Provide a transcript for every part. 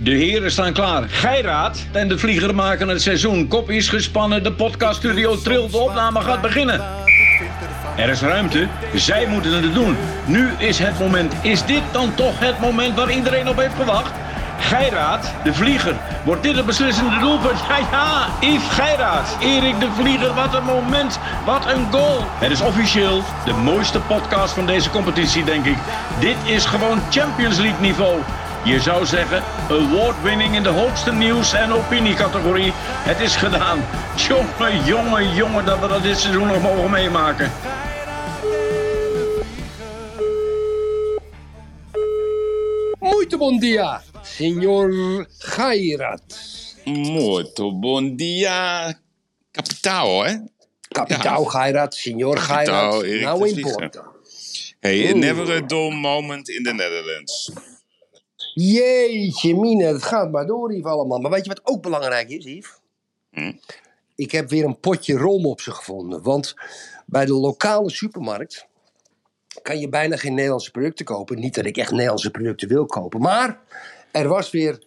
De heren staan klaar. Geiraat en de vlieger maken het seizoen. Kop is gespannen, de podcaststudio trilt, de opname gaat beginnen. Er is ruimte, zij moeten het doen. Nu is het moment. Is dit dan toch het moment waar iedereen op heeft gewacht? Geiraat, de vlieger. Wordt dit het beslissende doelpunt? Ja, ja, Yves Geiraat. Erik de Vlieger, wat een moment. Wat een goal. Het is officieel de mooiste podcast van deze competitie, denk ik. Dit is gewoon Champions League niveau. Je zou zeggen, award-winning in de hoogste nieuws- en opiniecategorie. Het is gedaan. Jongen, jongen, jongen, dat we dat dit seizoen nog mogen meemaken. Muito bom dia, senhor Gairat. Muito bom dia, kapitaal, hè? Kapitaal Gairat, senhor Gairat. Nou. Porto. Hey, never a dull moment in the Netherlands. Jeetje mine, het gaat maar door Yves allemaal. Maar weet je wat ook belangrijk is, Yves? Hm? Ik heb weer een potje rolmopsen gevonden. Want bij de lokale supermarkt kan je bijna geen Nederlandse producten kopen. Niet dat ik echt Nederlandse producten wil kopen. Maar er was weer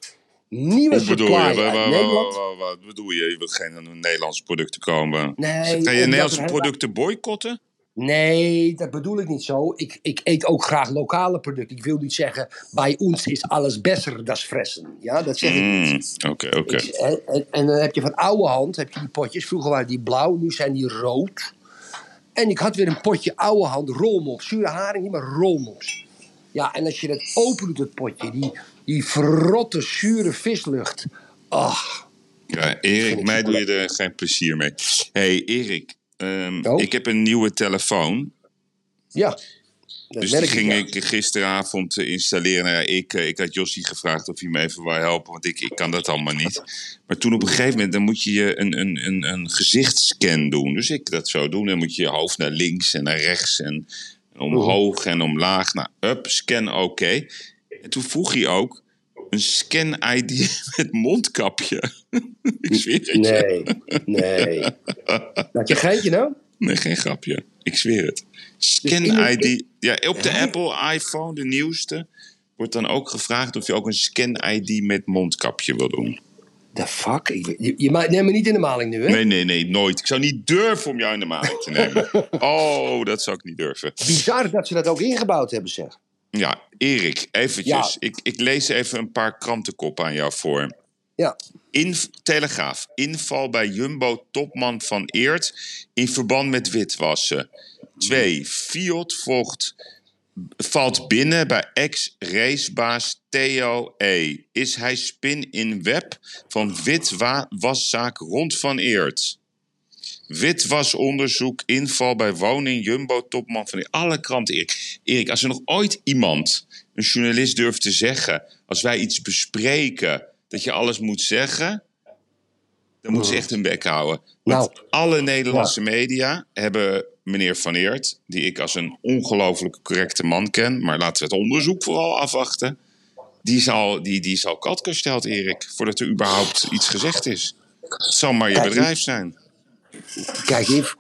nieuwe bedoel je? Wat, bedoel je? Je wilt geen Nederlandse producten komen? Nee, Ga je Nederlandse er producten boycotten? Nee, dat bedoel ik niet zo. Ik, ik eet ook graag lokale producten. Ik wil niet zeggen, bij ons is alles beter dan fressen. Ja, dat zeg ik niet. Mm, Oké, oké. En, en, dan heb je van oude hand, heb je die potjes. Vroeger waren die blauw, nu zijn die rood. En ik had weer een potje oude hand, rolmops. Zure haring, niet maar rolmops. Ja, en als je dat open doet, het potje, die, die verrotte, zure vislucht. Ach, Ja, Erik, ik mij doe je er geen plezier mee. hey, Erik, ehm, Oh? ik heb een nieuwe telefoon. ja. Dat Dus die ging ja. ik gisteravond eh, installeren. Nou ja, ik, eh, ik had Jossie gevraagd of hij me even wou helpen, want ik, ik kan dat allemaal niet. Maar toen op een gegeven moment, dan moet je je een, een, een, een gezichtscan doen. Dus ik dat zo doen. Dan moet je je hoofd naar links en naar rechts en omhoog en omlaag. Nou, up, scan oké. En toen vroeg hij ook een scan-ID met mondkapje. ik zweer het je. Nee, nee. Laat je geintje nou? Nee, geen grapje. Ik zweer het. Scan iemand- ID. Ja, op de Apple iPhone, de nieuwste, wordt dan ook gevraagd of je ook een scan ID met mondkapje wil doen. The fuck? Ik, je, je maakt neem me niet in de maling nu, hè? Nee, nee, nee, nooit. Ik zou niet durven om jou in de maling te nemen. Oh, dat zou ik niet durven. Bizar dat ze dat ook ingebouwd hebben, zeg. Ja, Erik, eventjes. Ja. Ik, ik lees even een paar krantenkoppen aan jou voor. Ja. In, Telegraaf. Inval bij Jumbo-topman van Eert in verband met witwassen. 2. Fiat volgt, valt binnen bij ex-racebaas Theo E. Is hij spin in web van witwaszaak rond van Eert? Witwasonderzoek, inval bij woning Jumbo-topman van Eert. Alle kranten, Erik. Erik, als er nog ooit iemand, een journalist durft te zeggen... als wij iets bespreken, dat je alles moet zeggen... dan moet ze echt hun bek houden. Want Nou. alle Nederlandse media hebben meneer Van Eert... die ik als een ongelooflijk correcte man ken... maar laten we het onderzoek vooral afwachten... die zal, die, die zal katgesteld, Erik... voordat er überhaupt iets gezegd is. Het zal maar je bedrijf zijn. Kijk, Yves,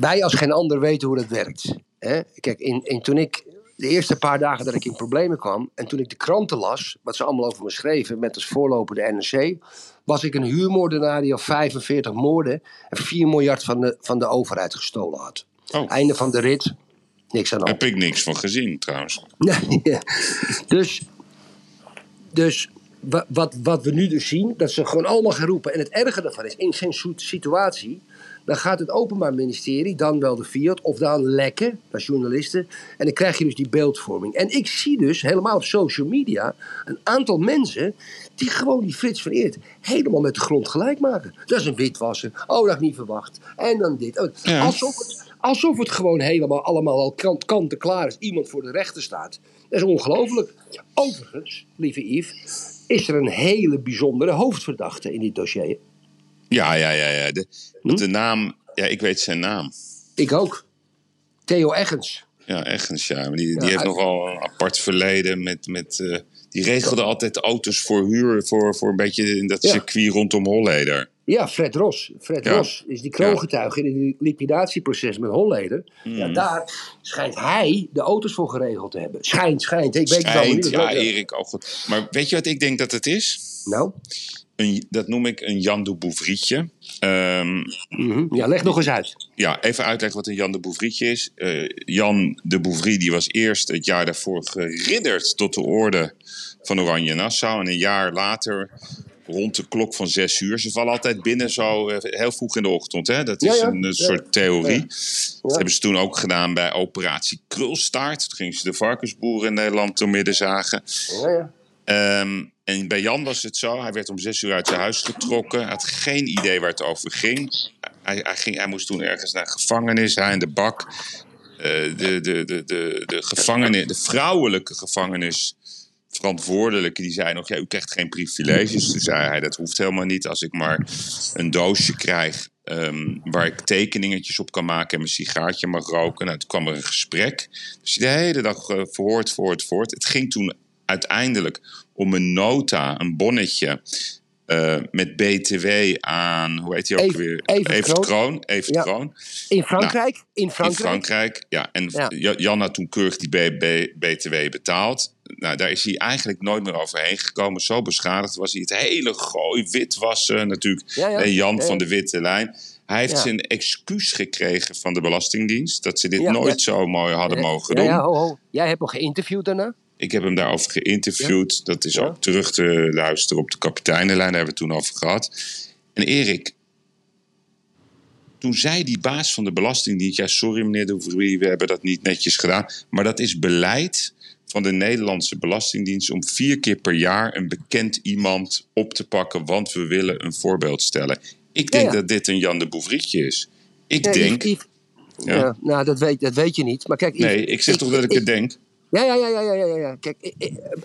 wij als geen ander weten hoe dat werkt. Hè? Kijk, in, in, toen ik de eerste paar dagen dat ik in problemen kwam... en toen ik de kranten las, wat ze allemaal over me schreven... met als voorloper de NRC... was ik een huurmoordenaar die al 45 moorden... en 4 miljard van de, van de overheid gestolen had. Oh. Einde van de rit, niks aan de hand. Heb ik niks van gezien, trouwens. Nee, dus, dus wa- wat, wat we nu dus zien, dat ze gewoon allemaal gaan roepen. En het erge daarvan is, in soort situatie, dan gaat het Openbaar Ministerie, dan wel de Fiat, of dan lekken, als journalisten. En dan krijg je dus die beeldvorming. En ik zie dus, helemaal op social media, een aantal mensen die gewoon die Frits van Eert helemaal met de grond gelijk maken. Dat is een witwasser. Oh, dat had ik niet verwacht. En dan dit. Oh, Ja. Alsof, het, alsof het gewoon helemaal allemaal al kant, kant en klaar is. Iemand voor de rechter staat. Dat is ongelooflijk. Overigens, lieve Yves, is er een hele bijzondere hoofdverdachte in dit dossier. Ja, ja, ja. ja. De, Hm? de naam, ja, ik weet zijn naam. Ik ook. Theo Eggens. Ja, echt. Ja. Maar Die, die Ja, heeft nogal een apart verleden met. met eh, die regelde altijd auto's voor huur voor, voor een beetje in dat Ja. circuit rondom Holleder. Ja, Ja, Fred Ros. Fred Ja. Ros is die kroongetuige in het liquidatieproces met Holleder. Ja, Mm. daar schijnt hij de auto's voor geregeld te hebben. Schijnt, schijnt. Ik weet het Schijnt, niet. ja, Erik, ook goed. Maar weet je wat ik denk dat het is? Nou, Een, dat noem ik een Jan de Bouvrietje. Ehm, mhm. ja, leg nog eens uit. ja, even uitleggen wat een Jan de Bouvrietje is. Eh, Jan de Bouvrie die was eerst het jaar daarvoor geridderd tot de orde van Oranje Nassau. En een jaar later, rond de klok van zes uur. Ze vallen altijd binnen zo eh, heel vroeg in de ochtend. Hè? Dat is Ja, ja. een, Ja. soort theorie. Dat hebben ze toen ook gedaan bij operatie Krulstaart. Toen gingen ze de varkensboeren in Nederland door midden zagen. Ehm, en bij Jan was het zo, hij werd om zes uur uit zijn huis getrokken. Had geen idee waar het over ging. Hij, hij, ging, hij moest toen ergens naar gevangenis, hij in de bak. Eh, de, de, de, de, de, gevangenis, de vrouwelijke gevangenis verantwoordelijke, die zei nog, ja, u krijgt geen privileges. Toen zei hij, dat hoeft helemaal niet. Als ik maar een doosje krijg ehm, waar ik tekeningetjes op kan maken en mijn sigaartje mag roken. Nou, toen kwam er een gesprek. Dus de hele dag eh, verhoord, verhoord, verhoord. Het ging toen uiteindelijk om een nota, een bonnetje... eh, met BTW aan, hoe heet hij ook Even- weer? Evert Kroon. Evert Ja. Kroon. In Frankrijk? in In Frankrijk? Frankrijk, ja. En Ja. Ja- Jan had toen keurig die BTW betaald. Nou, daar is hij eigenlijk nooit meer overheen gekomen. Zo beschadigd was hij. Het hele gooi witwassen natuurlijk. Ja. En Jan Ja, ja. van de Witte Lijn. Hij heeft zijn excuus gekregen van de Belastingdienst. Dat ze dit nooit zo mooi hadden mogen doen. ja, ho, ho. Jij hebt hem geïnterviewd daarna? Ik heb hem daarover geïnterviewd. Dat is Ja. ook terug te luisteren op de kapiteinenlijn. Daar hebben we het toen over gehad. En Erik, toen zei die baas van de Belastingdienst... ja, sorry meneer de Vrie, we hebben dat niet netjes gedaan. Maar dat is beleid van de Nederlandse Belastingdienst... om vier keer per jaar een bekend iemand op te pakken... want we willen een voorbeeld stellen. Ik denk Ja, dat dit een Jan de Bouvrietje is. Ik denk... Yves- Ja. ja, nou, dat weet, dat weet je niet. Maar kijk, Yves, nee, ik zeg toch dat ik het denk? Ja, ja, ja, ja, ja, ja. Kijk,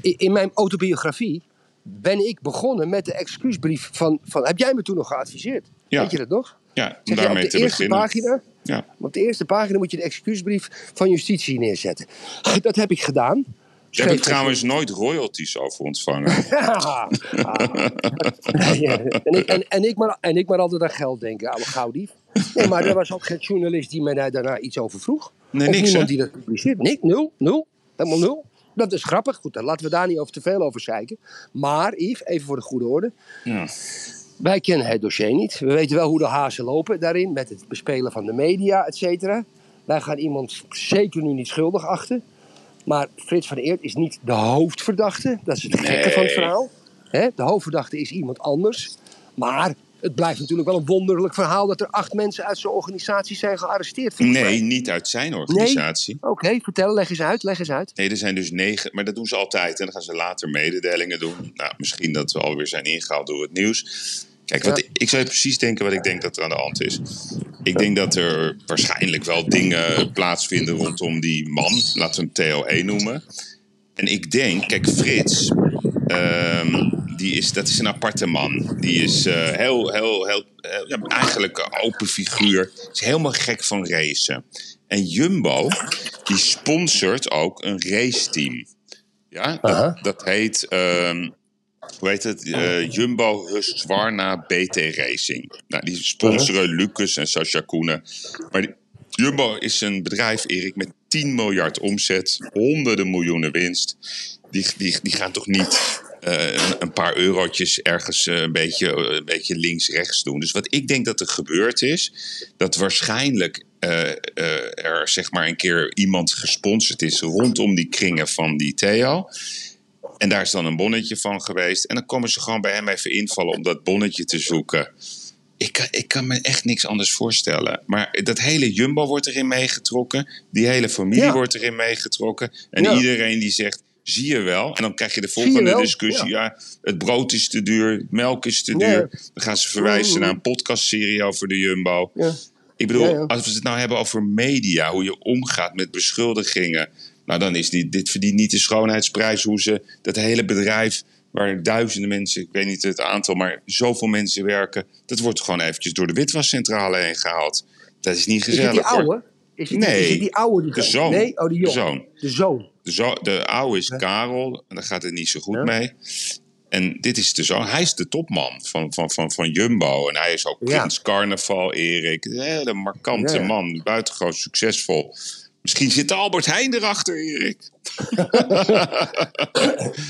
in mijn autobiografie ben ik begonnen met de excuusbrief van, van... Heb jij me toen nog geadviseerd? Ja. Weet je dat nog? Ja, om Zeg je, op daarmee de te eerste beginnen. pagina... Ja. Op de eerste pagina moet je de excuusbrief van justitie neerzetten. Dat heb ik gedaan. Daar heb ik trouwens nooit royalties over ontvangen. Ja, en, ik, en, en, ik maar, en ik maar altijd aan geld denken, oude gauwdief. Nee, maar er was ook geen journalist die mij daar daarna iets over vroeg. Nee, of niks, niemand hè? die dat publiceert. Niks, nul, nul. Helemaal nul. Dat is grappig. Goed, dan laten we daar niet over te veel over zeiken. Maar, Yves, even voor de goede orde. Ja. Wij kennen het dossier niet. We weten wel hoe de hazen lopen daarin. Met het bespelen van de media, et cetera. Wij gaan iemand zeker nu niet schuldig achten. Maar Frits van Eert is niet de hoofdverdachte. Dat is het gekke van het verhaal. De hoofdverdachte is iemand anders. Maar het blijft natuurlijk wel een wonderlijk verhaal... dat er acht mensen uit zijn organisatie zijn gearresteerd. mij. Nee, niet uit zijn organisatie. Oké, vertel, leg eens uit, leg eens uit. Nee, er zijn dus negen, maar dat doen ze altijd. En dan gaan ze later mededelingen doen. Nou, misschien dat we alweer zijn ingehaald door het nieuws. Kijk, wat Ja. ik, ik zou je precies denken wat ik denk dat er aan de hand is. Ik denk dat er waarschijnlijk wel dingen plaatsvinden rondom die man. Laten we hem TLE noemen. En ik denk, kijk, Frits, ehm, die is, dat is een aparte man. Die is eh, heel, heel, heel, heel- ja, eigenlijk een open figuur. Is helemaal gek van racen. En Jumbo, die sponsort ook een raceteam. Ja, dat, dat heet, ehm, hoe heet het? Eh, Jumbo Husqvarna BT Racing. Nou, die sponsoren Lucas en Sascha Koenen. Maar die- Jumbo is een bedrijf, Erik, met 10 miljard omzet, honderden miljoenen winst. Die, die, die gaan toch niet een, een paar eurotjes ergens eh, een, beetje, eh, een beetje links-rechts doen. Dus wat ik denk dat er gebeurd is, dat waarschijnlijk eh, eh, er zeg maar een keer iemand gesponsord is rondom die kringen van die Theo. En daar is dan een bonnetje van geweest. En dan komen ze gewoon bij hem even invallen om dat bonnetje te zoeken. Ik kan, ik kan me echt niks anders voorstellen. Maar dat hele Jumbo wordt erin meegetrokken. Die hele familie Ja. wordt erin meegetrokken. En Ja. iedereen die zegt, zie je wel. En dan krijg je de volgende discussie. Ja. het brood is te duur, melk is te duur. Dan gaan ze verwijzen Mm. naar een podcastserie over de Jumbo. Ja. Ik bedoel, Ja, als we het nou hebben over media, hoe je omgaat met beschuldigingen. Nou, dan is die, dit verdient niet de schoonheidsprijs hoe ze dat hele bedrijf, waar duizenden mensen, ik weet niet het aantal, maar zoveel mensen werken, dat wordt gewoon eventjes door de witwascentrale heen gehaald. Dat is niet Is het gezellig. die oude? Is het, Nee, is het die oude? Die de gaat- zoon. Nee, oh, die De zoon. De zoon. De, zo, de oude is Karel, en daar gaat het niet zo goed Ja. mee. En dit is dus ook, hij is de topman van, van, van, van Jumbo. En hij is ook Ja. Prins Carnaval, Erik. Een hele markante Ja, man, buitengewoon succesvol. Misschien zit Albert Heijn erachter, Erik.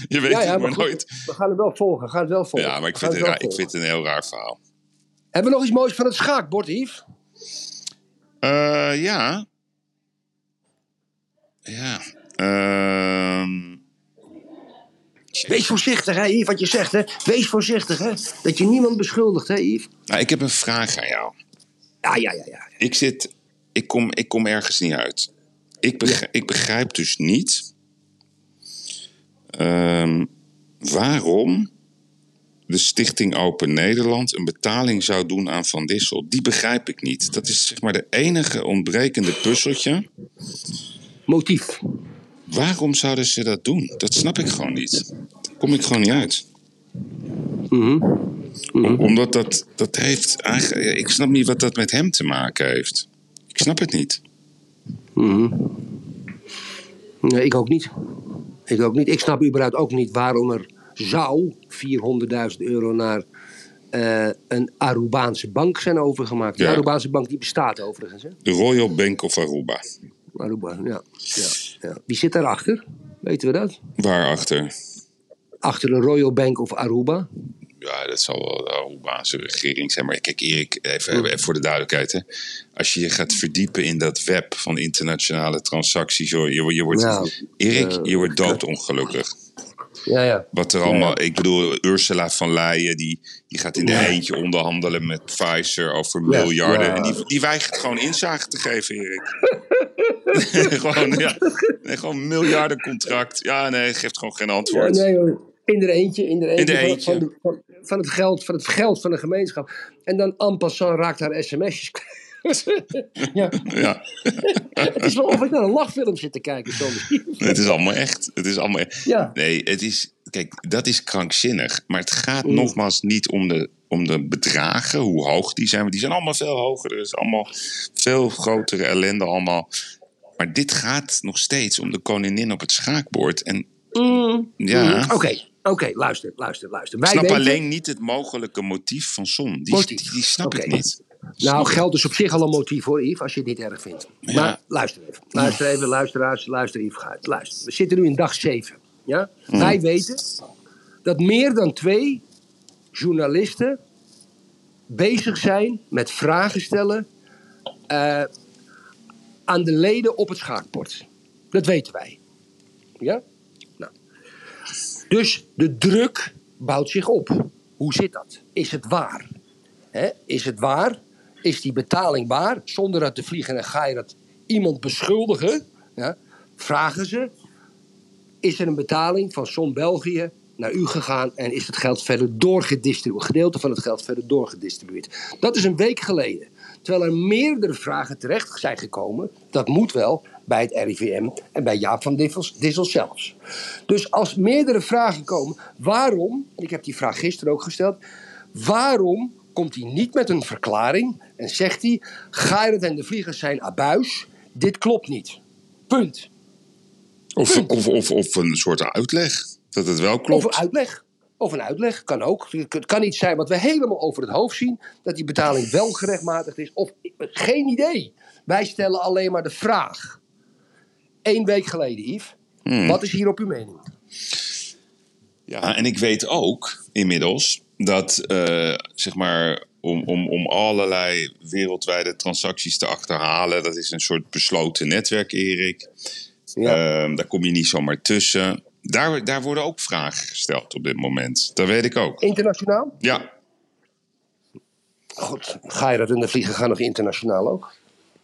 Je weet het maar maar goed, nooit. we gaan het wel volgen. We gaan het wel volgen. Ja, maar ik vind, het raar, ik vind het een heel raar verhaal. Hebben we nog iets moois van het schaakbord, Yves? Eh, ja. Ja. Ehm, Wees voorzichtig, hè, Yves, wat je zegt, hè. Wees voorzichtig, hè. Dat je niemand beschuldigt, hè, Yves. nou, ik heb een vraag aan jou. Ja, ja, ja, ja. Ik zit, ik kom, ik kom ergens niet uit. Ik begrijp, ik begrijp dus niet ehm, waarom de Stichting Open Nederland een betaling zou doen aan Van Dissel. Die begrijp ik niet. Dat is zeg maar de enige ontbrekende puzzeltje. Motief. Waarom zouden ze dat doen? Dat snap ik gewoon niet. Daar kom ik gewoon niet uit. Mhm. Om- omdat dat, dat heeft eigenlijk. Ik snap niet wat dat met hem te maken heeft. Ik snap het niet. Nee, ik ook niet. Ik ook niet. Ik snap überhaupt ook niet waarom er zou 400.000 euro naar eh, een Arubaanse bank zijn overgemaakt. De Ja. Arubaanse bank die bestaat overigens. Hè? De Royal Bank of Aruba. Aruba, ja. ja, ja. Wie zit daarachter? Weten we dat? Waarachter? Achter de Royal Bank of Aruba? Ja, dat zal wel de Arubaanse regering zijn. Maar kijk, Erik, even, even voor de duidelijkheid. Hè. Als je je gaat verdiepen in dat web van internationale transacties. Hoor, je, je wordt, Nou, Erik, je wordt doodongelukkig. Ja, ja. Wat er allemaal. Ik bedoel, Ursula van Leyen, die, die gaat in de eentje onderhandelen met Pfizer over Ja, miljarden. ja. En die, die weigert gewoon inzage te geven, Erik. gewoon, ja. Nee, gewoon miljardencontract. Ja, nee, geeft gewoon geen antwoord. nee, hoor. in de eentje, in de eentje, de van- eentje. Van, de- van, van het geld, van het geld van de gemeenschap. En dan en passant raakt haar sms'jes. Ja, Ja. het is wel of ik naar een lachfilm zit te kijken soms. Het is allemaal echt. Het is allemaal echt. Ja. Nee, het is. Kijk, dat is krankzinnig. Maar het gaat Mm. nogmaals niet om de, om de bedragen, hoe hoog die zijn. Want die zijn allemaal veel hoger. Er is allemaal veel grotere ellende allemaal. Maar dit gaat nog steeds om de koningin op het schaakbord. En ja, Mm. Oké, oké, luister, luister, luister. ik snap weten- alleen niet het mogelijke motief van Son. Die, Motief. die, die snap ik niet. Nou, geld is op zich al een motief hoor, Yves, als je het niet erg vindt. Ja. Maar luister even, luister even, luisteraars, luister Yves Guit. Luister, we zitten nu in dag 7. Ja? Mm. Wij weten dat meer dan twee journalisten bezig zijn met vragen stellen eh, aan de leden op het schaakbord. Dat weten wij. Ja? Nou. Dus de druk bouwt zich op. Hoe zit dat? Is het waar? Is het waar? Is die betaling waar? Zonder dat de vliegen en ga je dat iemand beschuldigen. Ja, vragen ze: Is er een betaling van Som België naar u gegaan en is het geld verder doorgedistribueerd? Een gedeelte van het geld verder doorgedistribueerd. Dat is een week geleden. Terwijl er meerdere vragen terecht zijn gekomen. Dat moet wel bij het RIVM en bij Jaap van Dissel, zelfs. Dus als meerdere vragen komen, waarom, ik heb die vraag gisteren ook gesteld, waarom komt hij niet met een verklaring en zegt hij: Geirat en de vliegers zijn abuis, dit klopt niet. Punt. Of, of, of, of een soort uitleg. Dat het wel Of klopt. een uitleg. Of een uitleg, kan ook. Het kan niet zijn wat we helemaal over het hoofd zien, dat die betaling wel gerechtmatigd is. Of geen idee. Wij stellen alleen maar de vraag. Eén week geleden, Yves. Hmm. Wat is hier op uw mening? Ja, en ik weet ook inmiddels dat, eh, zeg maar, om, om, om allerlei wereldwijde transacties te achterhalen, dat is een soort besloten netwerk, Erik. Ja. Ehm, daar kom je niet zomaar tussen. Daar, daar worden ook vragen gesteld op dit moment. Dat weet ik ook. Internationaal? Ja, Goed, Geirat en de vliegen gaan nog internationaal ook.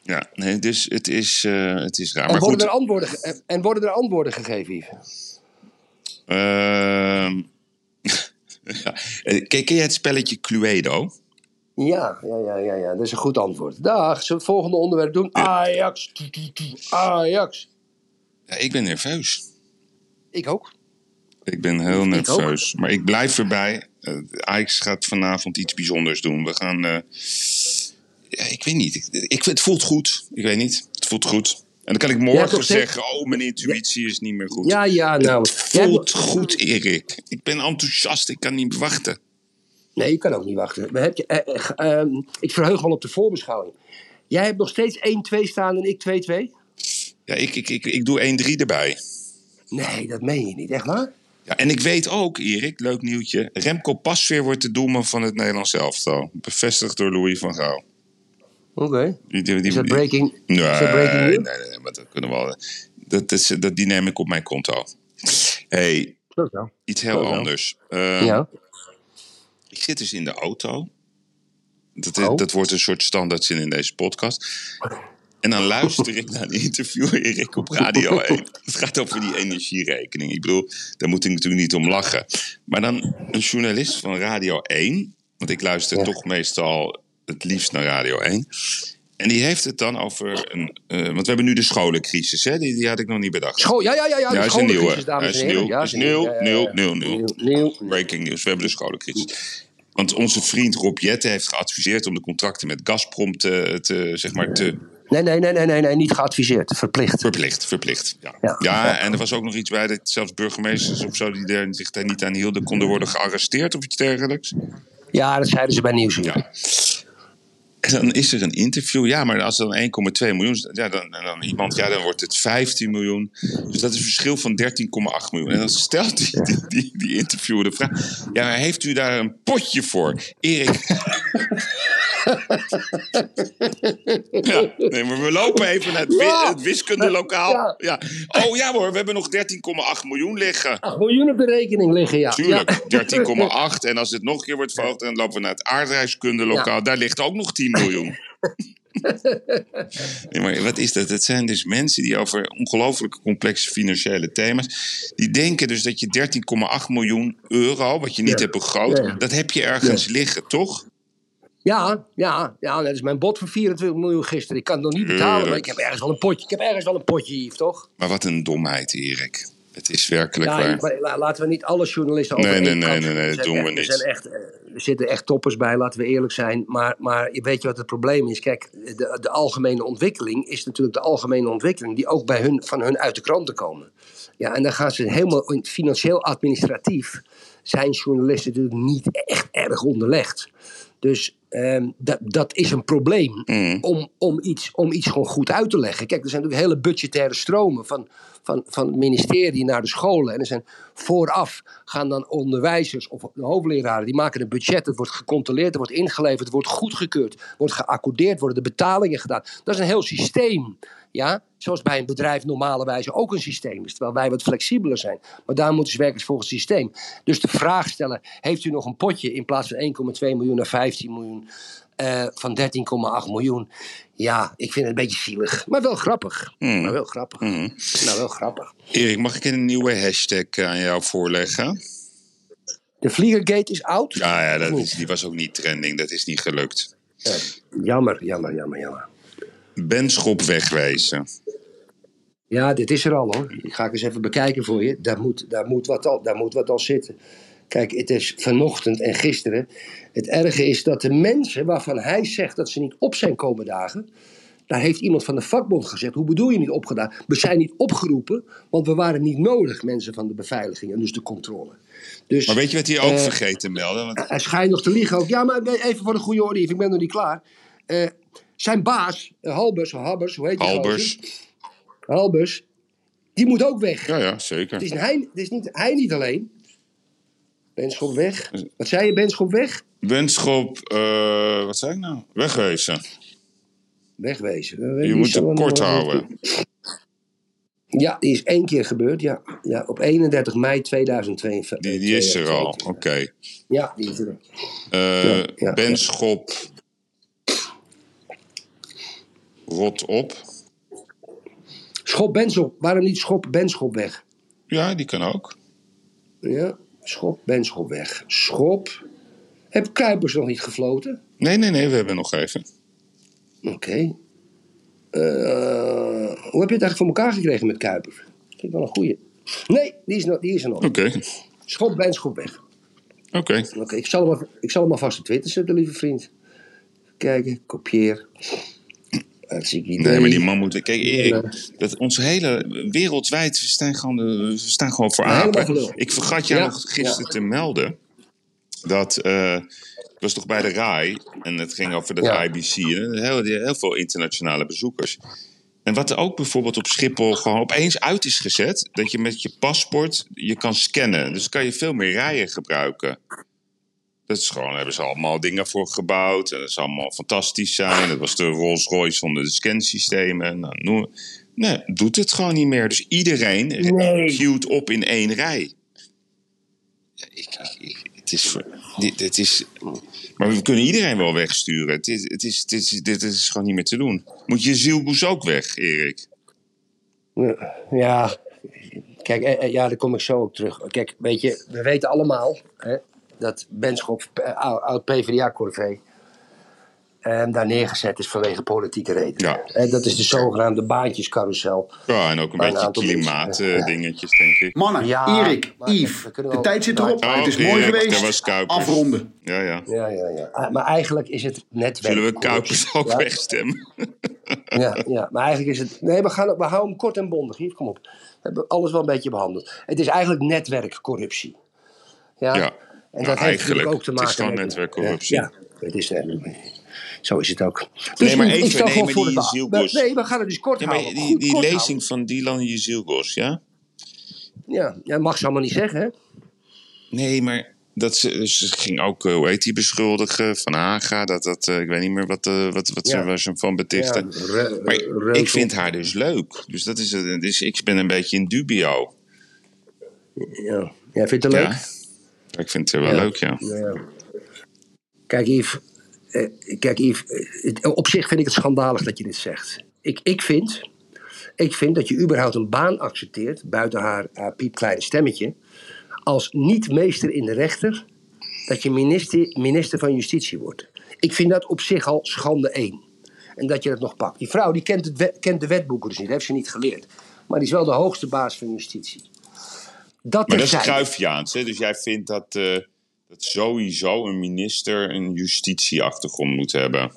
ja nee, dus het is, eh, het is raar. En Maar worden, goed, er antwoorden en worden er antwoorden gegeven, Yves? Ehm. Eh, ken, ken jij het spelletje Cluedo? Ja, ja, ja, ja, ja, dat is een goed antwoord. Dag, zullen we het volgende onderwerp doen? Ajax, Ajax. Ja, ik ben nerveus. Ik ook. Ik ben heel Ik nerveus. Maar ik blijf erbij. Eh, Ajax gaat vanavond iets bijzonders doen. We gaan. eh, ja, ik weet niet. Ik, ik, het voelt goed. Ik weet niet. Het voelt goed. En dan kan ik morgen zeggen, oh, mijn intuïtie is niet meer goed. Ja, ja, nou. Het hebt- voelt goed, Erik. Ik ben enthousiast, ik kan niet wachten. Nee, je kan ook niet wachten. Maar heb je, eh, eh, ehm, ik verheug me al op de voorbeschouwing. Jij hebt nog steeds 1-2 staan en ik 2-2? Ja, ik, ik, ik, ik doe 1-3 erbij. Nee, dat meen je niet. Echt waar? Ja, en ik weet ook, Erik, leuk nieuwtje. Remco Pasveer wordt de doelman van het Nederlands elftal. Bevestigd door Louis van Gaal. Oké. Die- Is dat breaking, Nee, is dat breaking nee, nee, nee, maar dat kunnen we wel. Dat, is, dat, die neem ik op mijn konto. hey, iets heel anders. Eh, Ja. Ik zit dus in de auto. Dat, is- Oh. dat wordt een soort standaardzin in deze podcast. En dan luister ik naar een interview, Erik, op Radio 1. Het gaat over die energierekening. Ik bedoel, daar moet ik natuurlijk niet om lachen. Maar dan een journalist van Radio 1... want ik luister Ja. toch meestal het liefst naar Radio 1... En die heeft het dan over een. eh, want we hebben nu de scholencrisis, hè? Die, die had ik nog niet bedacht. School, ja, ja, ja. ja, Ja, is een nieuwe. dames is en heren. nieuw, Ja, is een nieuw, nieuw, nieuw, nieuw. Nieuw, nieuw. Breaking news, we hebben de scholencrisis. Want onze vriend Rob Jette heeft geadviseerd om de contracten met Gazprom te, te, zeg maar, te Nee, nee, nee, nee, nee, nee, niet geadviseerd. Verplicht. verplicht. verplicht ja. Ja. Ja. en er was ook nog iets bij dat zelfs burgemeesters of zo die daar, zich daar niet aan hielden, konden worden gearresteerd of iets dergelijks. Ja, dat zeiden ze bij Nieuwsuur. Ja. En dan is er een interview. Ja, maar als dan 1,2 miljoen is, ja, dan, dan iemand, ja, dan wordt het 15 miljoen. Dus dat is een verschil van 13,8 miljoen. En dan stelt die, die, die, die interviewer de vraag: Ja, maar heeft u daar een potje voor? Erik. ja, nee, maar we lopen even naar het, wi- Ja. het wiskundelokaal. Ja. Ja. Oh ja hoor, we hebben nog 13,8 miljoen liggen. 8 miljoen op de rekening liggen, ja. Tuurlijk, Ja. 13,8. En als het nog een keer wordt verhoogd, dan lopen we naar het aardrijkskundelokaal. Daar ligt ook nog 10 miljoen. nee, maar wat is dat? Het zijn dus mensen die over ongelooflijk complexe financiële thema's. Die denken dus dat je 13,8 miljoen euro, wat je niet Ja. hebt begroot, Ja. dat heb je ergens liggen, toch? Ja, ja, ja, dat is mijn bod van 24 miljoen gisteren. Ik kan het nog niet betalen, maar ik heb ergens wel een potje. Ik heb ergens wel een potje, Yves, toch? Maar wat een domheid, Erik. Het is werkelijk Ja, waar. la- laten we niet alle journalisten over Nee, nee, nee, nee, nee, dat doen we niet. Er, zijn echt, eh, er zitten echt toppers bij, laten we eerlijk zijn. Maar, maar weet je wat het probleem is? Kijk, de, de algemene ontwikkeling is natuurlijk de algemene ontwikkeling... die ook bij hun, van hun uit de kranten komen. Ja, en dan gaan ze helemaal in- financieel administratief... zijn journalisten natuurlijk niet echt erg onderlegd. Dus ehm, dat, dat is een probleem Mm. om, om, iets, om iets gewoon goed uit te leggen. Kijk, er zijn natuurlijk hele budgettaire stromen van, van, van het ministerie naar de scholen. En er zijn vooraf gaan dan onderwijzers of de hoofdleraren, die maken een budget. Het wordt gecontroleerd, het wordt ingeleverd, het wordt goedgekeurd, wordt geaccordeerd, worden de betalingen gedaan. Dat is een heel systeem. Ja? Zoals bij een bedrijf normalerwijze ook een systeem is. Terwijl wij wat flexibeler zijn. Maar daar moeten ze werken volgens het systeem. Dus de vraag stellen: heeft u nog een potje in plaats van 1,2 miljoen naar 15 miljoen? eh, van 13,8 miljoen. Ja, ik vind het een beetje zielig. Maar wel grappig. Mm. Maar wel grappig. Mm. Nou, wel grappig. Erik, mag ik een nieuwe hashtag eh, aan jou voorleggen? De Vliegergate is oud. Ja, ja dat is, die was ook niet trending. Dat is niet gelukt. Ja, jammer, jammer, jammer, jammer. Benschop wegwezen. Ja, dit is er al hoor. Die ga ik eens even bekijken voor je. Daar moet, daar moet, wat, al, daar moet wat al zitten. Kijk, het is vanochtend en gisteren. Het erge is dat de mensen waarvan hij zegt dat ze niet op zijn komen dagen. Daar heeft iemand van de vakbond gezegd: hoe bedoel je niet opgedaan? We zijn niet opgeroepen, want we waren niet nodig, mensen van de beveiliging en dus de controle. Dus Maar weet je wat hij ook Eh, vergeten te melden? Want, hij schijnt nog te liegen ook. Ja, maar even voor de goede orde, ik ben nog niet klaar. Eh, zijn baas, eh, Halbers, Habbers, hoe heet die Albers. gozer? Halbers, die moet ook weg. Ja, ja, Het zeker. is, hij, het is niet, hij niet alleen. Benschop weg. Wat zei je, Benschop weg? Benschop, eh, wat zei ik nou? Wegwezen. Wegwezen. Eh, Je moet het kort houden. Ja, die is één keer gebeurd, ja. ja op 31 mei 2022. Die, die is er al. Oké. Ja, die is er. Ja, ja. Benschop. Rot op. Schop Benschop. Waarom niet Schop Benschop weg? Ja, die kan ook. Ja, Schop Benschop weg. Schop. Heb Kuipers nog niet gefloten? Nee, nee, nee, we hebben nog even. Oké. Eh, hoe heb je het eigenlijk voor elkaar gekregen met Kuipers? Vind ik wel een goeie. Nee, die is, nog, die is er nog. Oké. Schop Benschop weg. Oké. Oké, ik, zal hem, ik zal hem alvast op Twitter zetten, lieve vriend. Kijken, kopieer. Hartstikke idee. Nee, maar die man moet... Kijk, dat onze hele... Wereldwijd, we staan gewoon, de- we staan gewoon voor apen. Ik vergat jou Ja, nog gisteren ja. te melden... dat... ik was toch bij de RAI en het ging over dat Ja. IBC. Heel, heel veel internationale bezoekers. En wat er ook bijvoorbeeld op Schiphol gewoon opeens uit is gezet... dat je met je paspoort je kan scannen. Dus kan je veel meer rijen gebruiken. Dat is gewoon, daar hebben ze allemaal dingen voor gebouwd. En dat is allemaal fantastisch zijn. Dat was de Rolls Royce zonder de scansystemen. Nou, noem- nee, doet het gewoon niet meer. Dus iedereen Nee. queued op in één rij. Ja, ik, ik, het is, voor- dit, dit is, maar we kunnen iedereen wel wegsturen. Het is, het is, het is, dit is gewoon niet meer te doen. Moet je zielboes ook weg, Erik? Ja, kijk, eh, eh, ja, daar kom ik zo ook terug. Kijk, weet je, we weten allemaal hè, dat Benschop, eh, ou- oud PvdA-corvée, eh, daar neergezet is vanwege politieke redenen. Ja. Eh, dat is de zogenaamde baantjescarousel. Ja, en ook een beetje klimaatdingetjes, denk ik. Mannen, Ja, Erik, Yves, de tijd zit erop. Oh, het is Erik, mooi geweest. Afronden. Ja, ja. Ja, ja, ja. Ah, Maar eigenlijk is het netwerk. Zullen we Kuipers ook Ja? wegstemmen? Ja, ja, maar eigenlijk is het. Nee, we, gaan, we houden hem kort en bondig. Hier, kom op. We hebben alles wel een beetje behandeld. Het is eigenlijk netwerkcorruptie. Ja. Ja. En Nou, dat heeft natuurlijk ook te het is maken met. netwerkcorruptie. Ja, het is. eh, Zo is het ook. Dus Nee, maar ik- ik even- stel nee, voor Zielbos- Nee, we gaan het dus kort Ja, houden. die, Goed die kort lezing van Dylan Jezilgos, ja? Ja, ja, mag ze allemaal niet zeggen, hè? Nee, maar dat ze, ze ging ook, eh, hoe heet die beschuldigen? Van Haga, dat, dat, eh, ik weet niet meer wat, wat, wat ze, waar ze hem van betichten. Ja, re- maar reuzel. ik vind haar dus leuk. Dus, dat is, het. dus ik ben een beetje in dubio. Ja. Jij vindt het leuk? Ik vind het wel Ja. leuk, ja. Ja. Kijk, Yves. eh, kijk, Yves. eh, op zich vind ik het schandalig dat je dit zegt. Ik, ik, vind, ik vind dat je überhaupt een baan accepteert, buiten haar, haar piepkleine stemmetje, als niet-meester in de rechter, dat je minister, minister van Justitie wordt. Ik vind dat op zich al schande één. En dat je dat nog pakt. Die vrouw die kent, het kent de wetboeken dus niet, heeft ze niet geleerd. Maar die is wel de hoogste baas van justitie. Dat Maar dat is. Cruyffiaans, hè? Dus jij vindt dat, eh, dat sowieso een minister een justitieachtergrond moet hebben.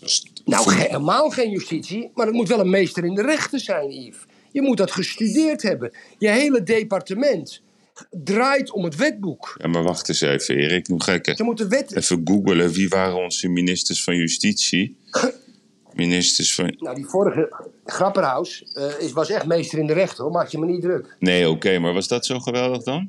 Dus Nou, ge- helemaal geen justitie, maar het moet wel een meester in de rechten zijn, Yves. Je moet dat gestudeerd hebben. Je hele departement draait om het wetboek. Ja, maar wacht eens even, Erik. Nu ga ik Ze moeten wet... even googelen. Wie waren onze ministers van Justitie? Ministers van... Nou, die vorige, Grapperhaus, eh, is, was echt meester in de rechten, hoor. Maak je me niet druk. Nee, oké, maar was dat zo geweldig dan?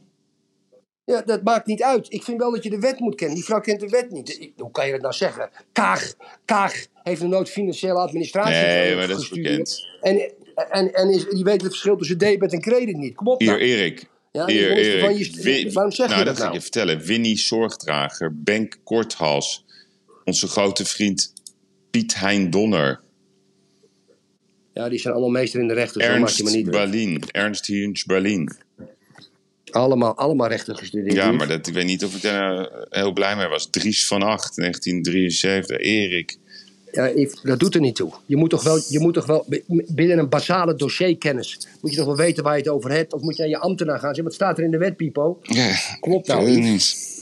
Ja, dat maakt niet uit. Ik vind wel dat je de wet moet kennen. Die vrouw kent de wet niet. Ik- Hoe kan je dat nou zeggen? Kaag, Kaag heeft nog nooit financiële administratie Nee, maar dat is bekend. En, en, en is, die weet het verschil tussen debet en credit niet. Kom op Hier, nou. Erik. Ja, Hier, minister van Erik. Wi- waarom zeg je nou, dat dat ga ik nou? je vertellen. Winnie Zorgdrager, Benk Korthals, onze grote vriend Piet Hein Donner, Ja, die zijn allemaal meester in de rechten. Zo Ernst niet druk. Balin, Ernst Hinch Balin. Allemaal, allemaal rechten gestudeerd. Ja, maar dat, ik weet niet of ik daar eh, heel blij mee was. Dries van Acht, 1973. Erik. Ja, dat doet er niet toe. Je moet toch wel, je moet toch wel binnen een basale dossierkennis... moet je toch wel weten waar je het over hebt? Of moet je aan je ambtenaar gaan zeggen... wat staat er in de wet, Pipo? Ja, op nou, niet.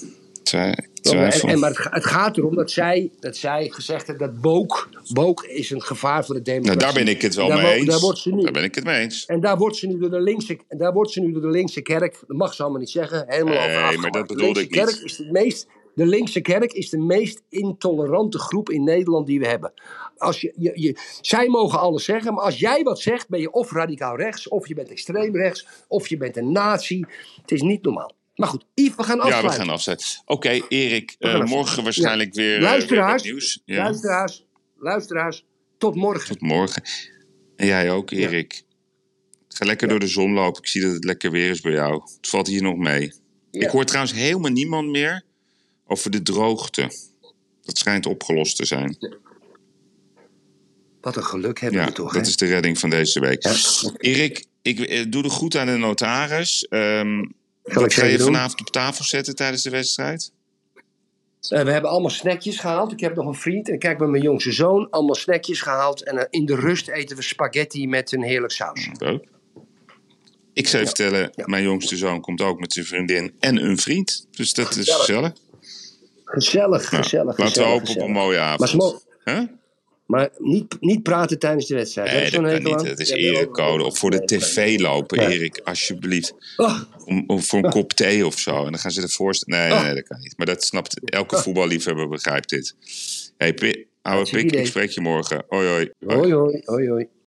Twi- En, Twijfel. en, maar het, ga- het gaat erom dat zij, dat zij gezegd heeft dat Book... Book is een gevaar voor de Nou, democratie. daar ben ik het wel Daar mee eens. Daar wordt ze nu. Daar ben ik het mee eens. En daar wordt ze nu door de linkse, en daar wordt ze nu door de linkse kerk, dat mag ze allemaal niet zeggen, helemaal Nee, over maar dat De bedoelde linkse ik niet. kerk is de meest, de linkse kerk is de meest intolerante groep in Nederland die we hebben. Als je, je, je, zij mogen alles zeggen, maar als jij wat zegt, ben je of radicaal rechts, of je bent extreem rechts, of je bent een nazi. Het is niet normaal. Maar goed, Yves, we gaan Ja, afsluiten. we gaan afzetten. Oké, Erik. Eh, afsluiten. morgen waarschijnlijk weer, eh, weer Luisteraars, nieuws. Ja, luisteraars, luisteraars, tot morgen. tot morgen. En jij ook, Erik. Ga lekker door de zon lopen. Ik zie dat het lekker weer is bij jou. Het valt hier nog mee. Ja. Ik hoor trouwens helemaal niemand meer over de droogte. Dat schijnt opgelost te zijn. Wat een geluk hebben Ja, we toch, dat hè? is de redding van deze week. Ja. Erik, ik eh, doe de goed aan de notaris. Ehm wat ga je doen. vanavond op tafel zetten tijdens de wedstrijd? Eh, we hebben allemaal snackjes gehaald. Ik heb nog een vriend en ik kijk met mijn jongste zoon. Allemaal snackjes gehaald. En eh, in de rust eten we spaghetti met een heerlijk saus. Leuk. Ik zou je vertellen, Ja. mijn jongste zoon komt ook met zijn vriendin en een vriend. Dus dat is Gezellig. gezellig. Gezellig, Nou, gezellig, laten we gezellig, hopen op een mooie Maar avond. ze, Hè? Maar niet, niet praten tijdens de wedstrijd. Nee, dat kan niet. Dat is erecode. Of voor de tv lopen. Erik, alsjeblieft. Oh, Om, om voor een kop thee of zo. En dan gaan ze ervoor staan. Nee, Oh. nee, dat kan niet. Maar dat snapt elke voetballiefhebber begrijpt dit. hey, oude pik, ik spreek je morgen. Hoi, hoi. hoi, hoi, hoi, hoi.